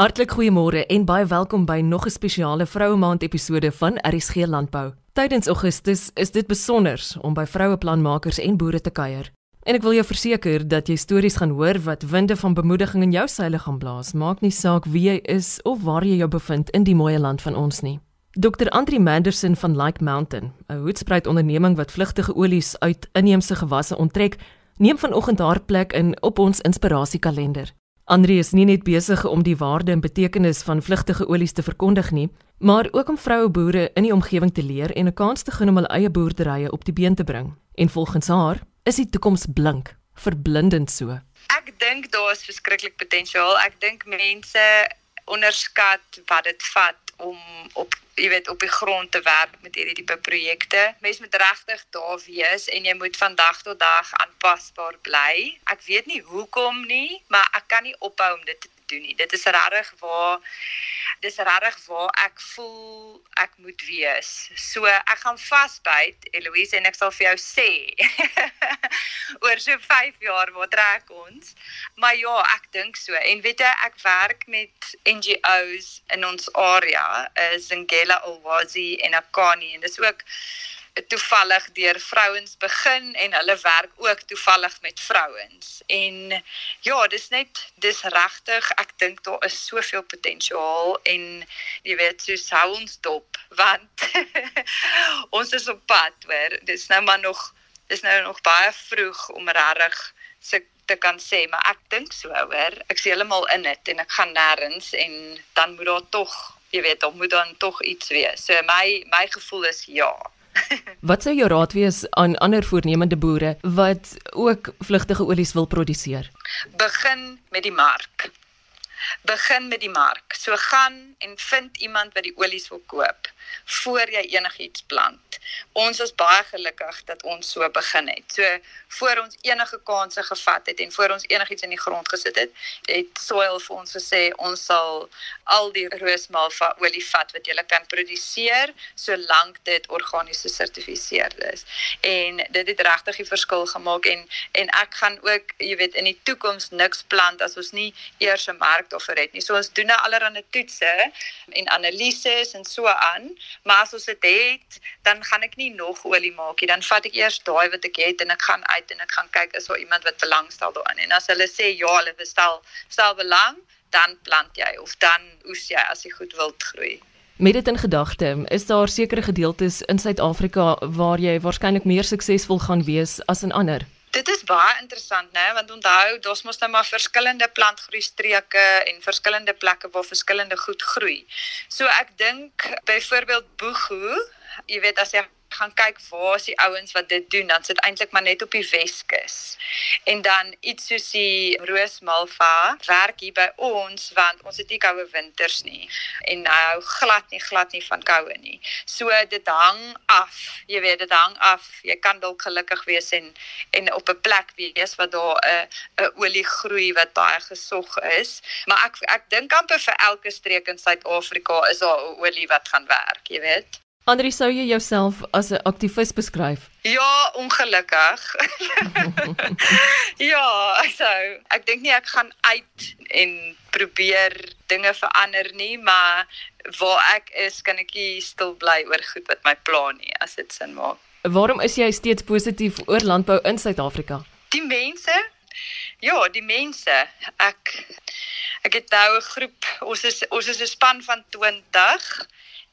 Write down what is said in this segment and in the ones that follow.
Hartlik goeiemôre en baie welkom by nog 'n spesiale Vroue Maand episode van RSG Landbou. Tydens Augustus is dit besonder om by vroueplanmakers en boere te kuier. En ek wil jou verseker dat jy stories gaan hoor wat winde van bemoediging in jou seile gaan blaas. Maak nie saak wie jy is of waar jy jou bevind in die mooi land van ons nie. Dr. Andri Manderson van Like Mountain, 'n hoedspruit onderneming wat vlugtige olies uit inheemse gewasse onttrek, neem vanoggend haar plek in op ons inspirasiekalender. Andri is nie net besig om die waarde en betekenis van vlugtige olies te verkondig nie, maar ook om vroue boere in die omgewing te leer en 'n kans te gun om hul eie boerderye op die been te bring. En volgens haar is die toekoms blink, verblindend so. Ek dink daar is verskriklik potensiaal. Ek dink mense onderskat wat dit vat om op jy weet op die grond te werk met hierdie tipe projekte. Mens moet regtig daar wees en jy moet van dag tot dag aanpasbaar bly. Ek weet nie hoekom nie, maar ek kan nie ophou om dit te doen nie. Dit is regtig waar dis regtig waar ek voel ek moet wees. So ek gaan vasbyt Eloise en ek sal vir jou sê oor so 5 jaar waar trek ons. Maar ja, ek dink so. En weet jy, ek werk met NGOs in ons area, is Ngela Olwazi en Akani en dis ook toevallig deur vrouens begin en hulle werk ook toevallig met vrouens. En ja, dis net dis regtig, ek dink daar is soveel potensiaal en jy weet, so hou ons dop want ons is op pad, hoor. Dis nou maar nog dis nou nog baie vroeg om regtig se te kan sê, maar ek dink so, hoor. Ek sien heeltemal in dit en ek gaan nêrens en dan moet daar tog, jy weet, daar moet dan tog iets wees. So my my gevoel is ja. Wat sou jou raad wees aan ander voornemende boere wat ook vlugtige olies wil produseer? Begin met die mark. Begin met die mark. So gaan en vind iemand wat die olies wil koop voor jy enigiets plant. Ons is baie gelukkig dat ons so begin het. So voor ons enige kansse gevat het en voor ons enigiets in die grond gesit het, het Soil vir ons gesê ons sal al die roosmalva olie vat wat jy kan produseer solank dit organies gesertifiseer is. En dit het regtig die verskil gemaak en en ek gaan ook, jy weet, in die toekoms niks plant as ons nie eers 'n mark daarvoor het nie. So ons doen nou allerlei toetse en analises en so aan maar as ons dit het, dan gaan ek nie nog olie maak nie. Dan vat ek eers daai wat ek het en ek gaan uit en ek gaan kyk is daar iemand wat belangstel daarin. En as hulle sê ja, hulle bestel stel belang, dan plant jy of dan oes jy as jy goed wild groei. Met dit in gedagte, is daar sekere gedeeltes in Suid-Afrika waar jy waarskynlik meer suksesvol gaan wees as in ander? Dit is baie interessant, né, want onthou, daar's mos nou maar verskillende plantgroei streke en verskillende plekke waar verskillende goed groei. So ek dink byvoorbeeld Boegu, jy weet as jy gaan kyk waar is die ouens wat dit doen dan sit eintlik maar net op die Weskus. En dan iets soos die roosmalva werk hier by ons want ons het nie koue winters nie en nou glad nie glad nie van koue nie. So dit hang af. Jy weet dit hang af. Jy kan dalk gelukkig wees en en op 'n plek wees wat daar 'n 'n olie groei wat baie gesog is, maar ek ek dink amper vir elke streek in Suid-Afrika is daar 'n olie wat gaan werk, jy weet. Andri, sou jy jouself as 'n aktivis beskryf? Ja, ongelukkig. ja, so ek dink nie ek gaan uit en probeer dinge verander nie, maar waar ek is, kan ek stil bly oor goed wat my pla nie as dit sin maak. Waarom is jy steeds positief oor landbou in Suid-Afrika? Die mense? Ja, die mense. Ek ek het nou 'n groep, ons is ons is 'n span van 20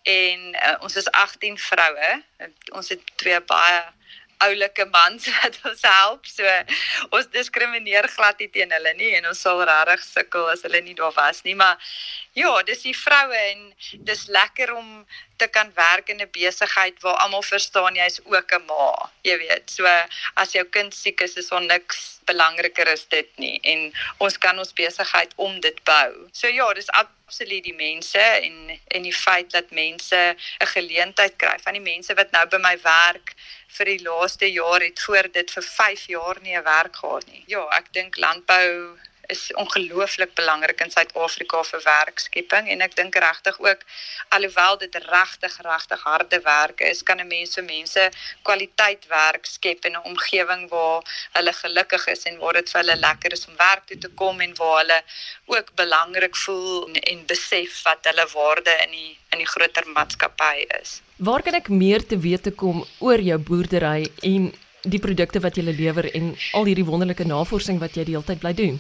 en uh, ons is 18 vroue. Ons het twee baie oulike mans wat ons help. So ons diskrimineer glad nie teen hulle nie en ons sal regtig sukkel as hulle nie daar was nie, maar ja, dis die vroue en dis lekker om te kan werk in 'n besigheid waar almal verstaan jy's ook 'n ma. Jy weet, so as jou kind siek is, is daar niks belangriker as dit nie en ons kan ons besigheid om dit bou. So ja, dis absoluut die mense en en die feit dat mense 'n geleentheid kry van die mense wat nou by my werk vir die laaste jaar het voor dit vir 5 jaar nie 'n werk gehad nie. Ja, ek dink landbou is ongelooflik belangrik in Suid-Afrika vir werkskepping en ek dink regtig ook alhoewel dit regtig regtig harde werk is, kan 'n mens vir mense kwaliteit werk skep in 'n omgewing waar hulle gelukkig is en waar dit vir hulle lekker is om werk toe te kom en waar hulle ook belangrik voel en, en besef wat hulle waarde in die in die groter maatskappy is. Waar kan ek meer te wete kom oor jou boerdery en die produkte wat jy lewer en al hierdie wonderlike navorsing wat jy die hele tyd bly doen?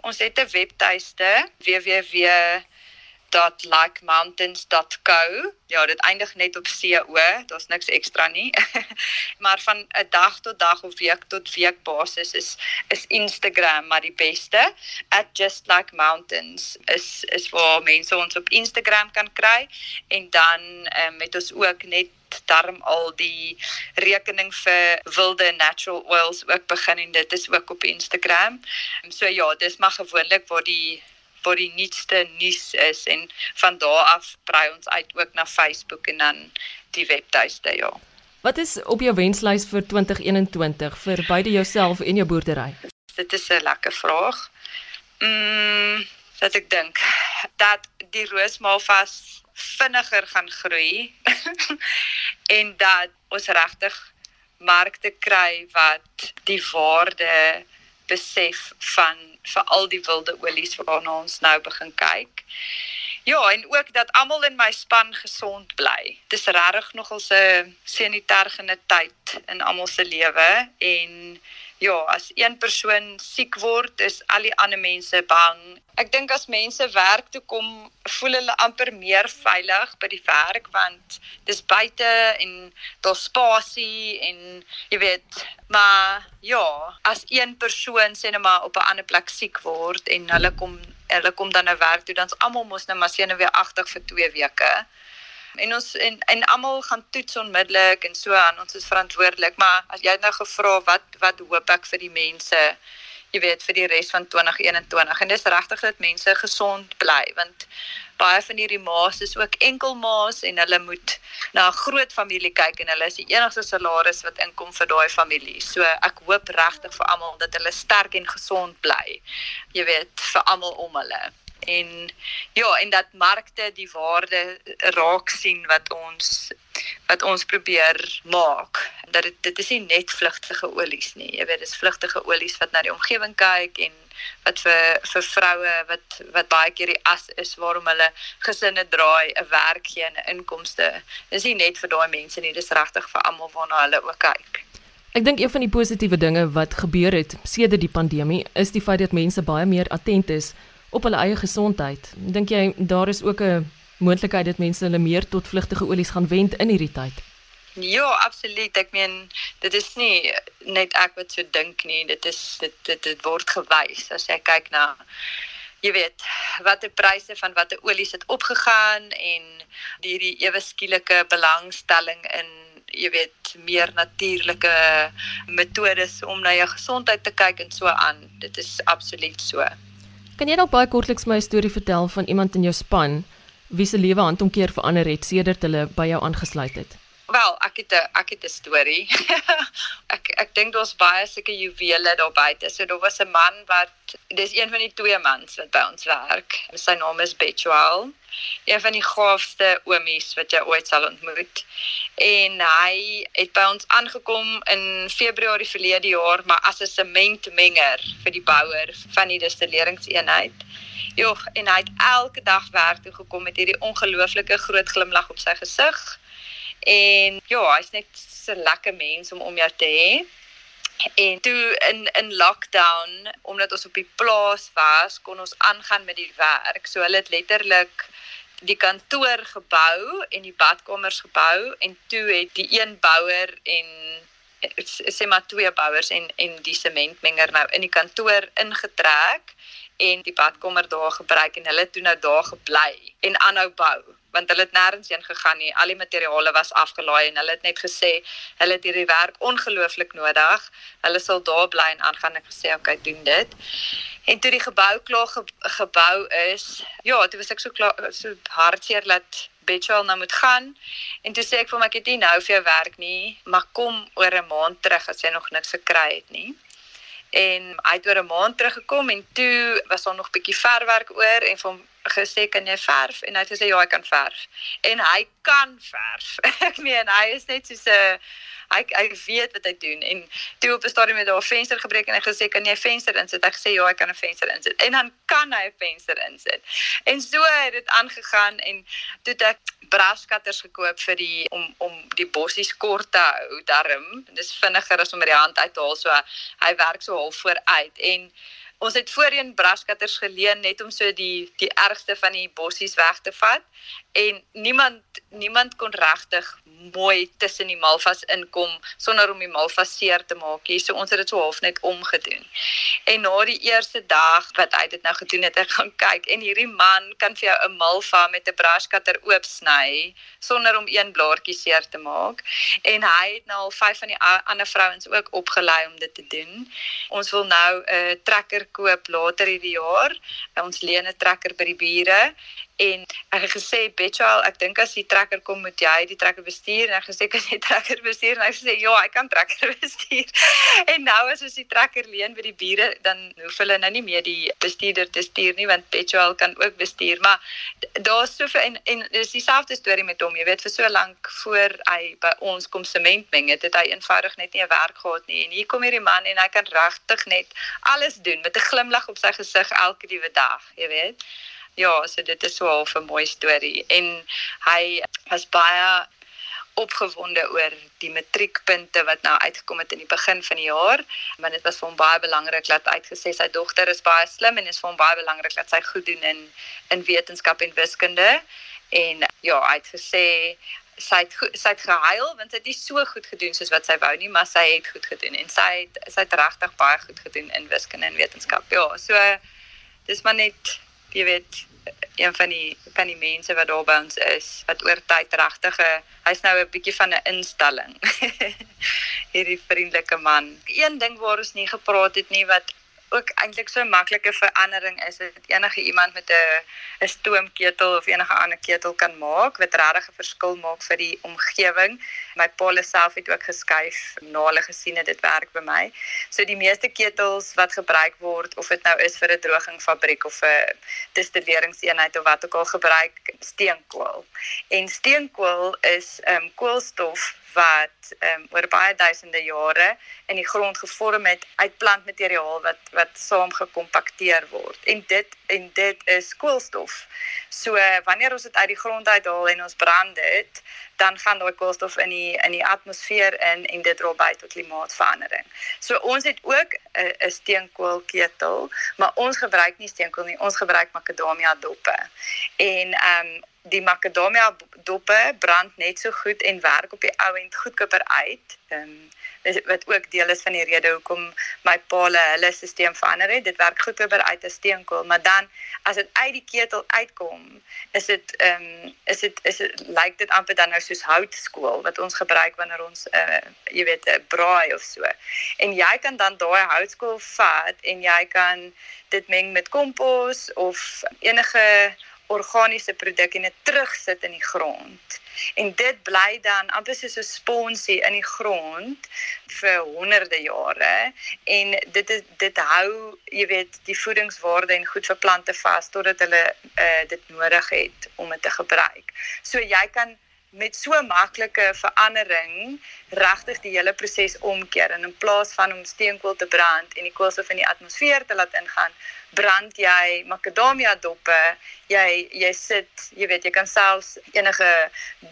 Ons het 'n webtuiste www.likemountains.co. Ja, dit eindig net op co. Daar's niks ekstra nie. maar van 'n dag tot dag of week tot week basis is is Instagram maar die beste. @justlikemountains is is waar mense ons op Instagram kan kry en dan um, met ons ook net darm al die rekening vir wilde natural oils ook begin en dit is ook op Instagram. So ja, dis maar gewoonlik waar die waar die nuutste nuus is en van daar af brei ons uit ook na Facebook en dan die webtuiste ja. Wat is op jou wenslys vir 2021 vir beide jouself en jou boerdery? Dit is 'n lekker vraag. Mm, dat ek dink dat die roosmaalvas vinniger gaan groei en dat ons regtig markte kry wat die waarde besef van vir al die wilde olies waarna ons nou begin kyk. Ja, en ook dat almal in my span gesond bly. Dis regtig nogal 'n sanitêre tyd in almal se lewe en ja, as een persoon siek word, is al die ander mense bang. Ek dink as mense werk toe kom, voel hulle amper meer veilig by die werk want dis buite en daar's spasie en jy weet, maar ja, as een persoon sê net maar op 'n ander plek siek word en hulle kom hulle kom dan na werk toe, dan's almal mos nou maar senuweeagtig vir 2 weke en ons en en almal gaan toets onmiddellik en so aan ons is verantwoordelik maar as jy nou gevra wat wat hoop ek vir die mense jy weet vir die res van 2021 en dis regtig dat mense gesond bly want baie van hierdie ma's is ook enkelma's en hulle moet na 'n groot familie kyk en hulle is die enigste salaris wat inkom vir daai familie. So ek hoop regtig vir almal dat hulle sterk en gesond bly. Jy weet vir almal om hulle en ja en dat markte die waarde raak sien wat ons wat ons probeer maak. Dat dit dit is nie net vlugtige olies nie. Jy weet dis vlugtige olies wat na die omgewing kyk en wat vir vir vroue wat wat baie keer die as is waarom hulle gesinne draai 'n werk gee en 'n inkomste. Dis nie net vir daai mense nie dis regtig vir almal waarna hulle ook kyk. Ek dink een van die positiewe dinge wat gebeur het sedert die pandemie is die feit dat mense baie meer attent is op hulle eie gesondheid. Dink jy daar is ook 'n moontlikheid dat mense hulle meer tot vlugtige olies gaan wend in hierdie tyd? Ja, absoluut. Ek meen dit is nie net ek wat so dink nie. Dit is dit dit, dit word gewys as jy kyk na jy weet watter pryse van watter olies het opgegaan en hierdie ewe skielike belangstelling in jy weet meer natuurlike metodes om na jou gesondheid te kyk en so aan. Dit is absoluut so. Kan jy dalk baie kortliks my storie vertel van iemand in jou span wie se lewe handomkeer verander het sedert hulle by jou aangesluit het? Wel, ek het 'n ek het 'n storie. ek ek dink daar's baie sulke juwele daar buite. So daar was 'n man wat dis een van die twee mans wat by ons werk. Sy naam is Betuel. Een van die gaafste oomies wat jy ooit sal ontmoet. En hy het by ons aangekom in Februarie verlede jaar, maar as 'n sementmenger vir die bouer van die destilleringseenheid. Jogg, en hy het elke dag werk toe gekom met hierdie ongelooflike groot glimlag op sy gesig En ja, hy's net so 'n lekker mens om om jou te hê. En toe in in lockdown, omdat ons op die plaas was, kon ons aangaan met die werk. So hulle het letterlik die kantoor gebou en die badkamers gebou en toe het die een bouer en sê maar twee bouers en en die sementmenger nou in die kantoor ingetrek en die badkamer daar gebruik en hulle toe nou daar gebly en aanhou bou want hulle het nêrens heen gegaan nie. Al die materiale was afgelaai en hulle het net gesê hulle het hierdie werk ongelooflik nodig. Hulle sal daar bly en aangaan en gesê okay, doen dit. En toe die gebou klaar ge gebou is, ja, toe was ek so klaar so hartseer dat Betchel nou moet gaan. En toe sê ek vir hom ek het nie nou vir jou werk nie, maar kom oor 'n maand terug as jy nog niks gekry het nie. en hy het oor 'n maand teruggekom en toe was daar nog bietjie verwerk oor en van gesê kan jy verf en hy het gesê ja, ek kan verf. En hy kan verf. ek meen hy is net so 'n hy hy weet wat hy doen en toe op 'n stadium het daar 'n venster gebreek en hy gesê kan jy 'n venster insit? Hy gesê ja, ek kan 'n venster insit. En dan kan hy 'n venster insit. En so het dit aangegaan en toe het ek brascutters gekoop vir die om om die bossies kort te hou darm. Dis vinniger as om met die hand uit te haal so hy werk so half vooruit en Ons het voorheen brascutters geleen net om so die die ergste van die bossies weg te vat en niemand niemand kon regtig mooi tussen die malvas inkom sonder om die malvas seer te maak. Hier so ons het dit so half net omgedoen. En na die eerste dag wat hy dit nou gedoen het, ek gaan kyk en hierdie man kan vir jou 'n malva met 'n brushcutter oopsny sonder om een blaartjie seer te maak. En hy het nou al vyf van die ander vrouens ook opgelei om dit te doen. Ons wil nou 'n trekker koop later hierdie jaar. Ons leen 'n trekker by die bure en ek het gesê Betchal ek dink as die trekker kom moet jy die trekker bestuur. En ek gesê kan jy trekker bestuur? En hy sê ja ek kan trekker bestuur. En nou as ons die trekker leen by die bure dan hoef hulle nou nie meer die bestuurder te stuur nie want Betchal kan ook bestuur. Maar daar's soveel en en dis dieselfde storie met hom jy weet vir so lank voor hy by ons kom sement meng het, het hy eenvoudig net nie 'n werk gehad nie. En hier kom hierdie man en hy kan regtig net alles doen met 'n glimlag op sy gesig elke liewe dag jy weet ja, so dit is so half 'n mooi storie. En hy was baie opgewonde oor die matriekpunte wat nou uitgekom het in die begin van die jaar want dit was vir hom baie belangrik dat uitgesê sy dogter is baie slim en is vir hom baie belangrik dat sy goed doen in in wetenskap en wiskunde. En ja hy het gesê sy het sy het gehuil want sy het nie so goed gedoen soos wat sy wou nie maar sy het goed gedoen en sy het sy het regtig baie goed gedoen in wiskunde en wetenskap. Ja so dis maar net jy weet een van die van die mense wat daar by ons is wat oor tyd regtig hy's nou 'n bietjie van 'n instelling. Hierdie vriendelike man. Een ding waar ons nie gepraat het nie wat ook eintlik so 'n maklike verandering is dat enige iemand met 'n stoomketel of enige ander ketel kan maak wat regtig 'n verskil maak vir die omgewing. My pa self het ook geskuif na hulle gesien het dit werk by my. So die meeste ketels wat gebruik word of dit nou is vir 'n drogingfabriek of 'n destilleringseenheid of wat ook al gebruik steenkool. En steenkool is ehm um, koolstof wat ehm um, oor baie duisende jare in die grond gevorm het uit plantmateriaal wat wat saam gekompakteer word. En dit en dit is koolstof. So wanneer ons dit uit die grond uithaal en ons brand dit, dan gaan daai koolstof in die in die atmosfeer in en dit dra by tot klimaatsverandering. So ons het ook 'n 'n steenkoolketel, maar ons gebruik nie steenkool nie, ons gebruik makadamia doppe. En ehm um, die makadamia doppe brand net so goed en werk op die ou end goedkoper uit. Ehm um, wat ook deel is van die rede hoekom my paale hulle stelsel verander het. Dit werk goedkoper uit as steenkool, maar dan as dit uit die ketel uitkom, is dit ehm um, is dit is dit lyk dit amper dan nou soos houtskool wat ons gebruik wanneer ons 'n uh, jy weet 'n braai of so. En jy kan dan daai houtskool vat en jy kan dit meng met kompos of enige organiese produk en dit terugsit in die grond. En dit bly dan amper soos 'n sponsie in die grond vir honderde jare en dit is dit hou, jy weet, die voedingswaarde en goed vir plante vas totdat hulle uh, dit nodig het om dit te gebruik. So jy kan met so maklike verandering regtig die hele proses omkeer en in plaas van om steenkool te brand en die koolstof in die atmosfeer te laat ingaan, brand jy makadamia doppe. Jy jy sit, jy weet, jy kan selfs enige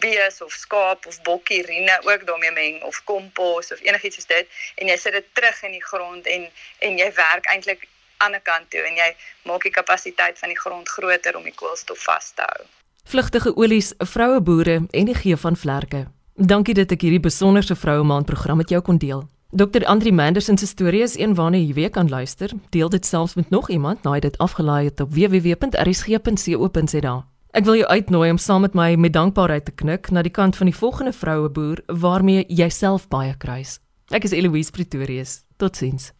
bees of skaap of bokkie rine ook daarmee meng of kompos of enigiets soos dit en jy sit dit terug in die grond en en jy werk eintlik aan die kant toe en jy maak die kapasiteit van die grond groter om die koolstof vas te hou vlugtige olies, vroue boere en die gee van vlerke. Dankie dat ek hierdie besonderse vroue maand program met jou kon deel. Dr. Andri Manderson se storie is een waarna jy weer kan luister. Deel dit selfs met nog iemand, naai dit afgelaai het op www.rsg.co.za. Ek wil jou uitnooi om saam met my met dankbaarheid te knik na die kant van die volgende vroue boer waarmee jy self baie kruis. Ek is Eloise Pretorius. Totsiens.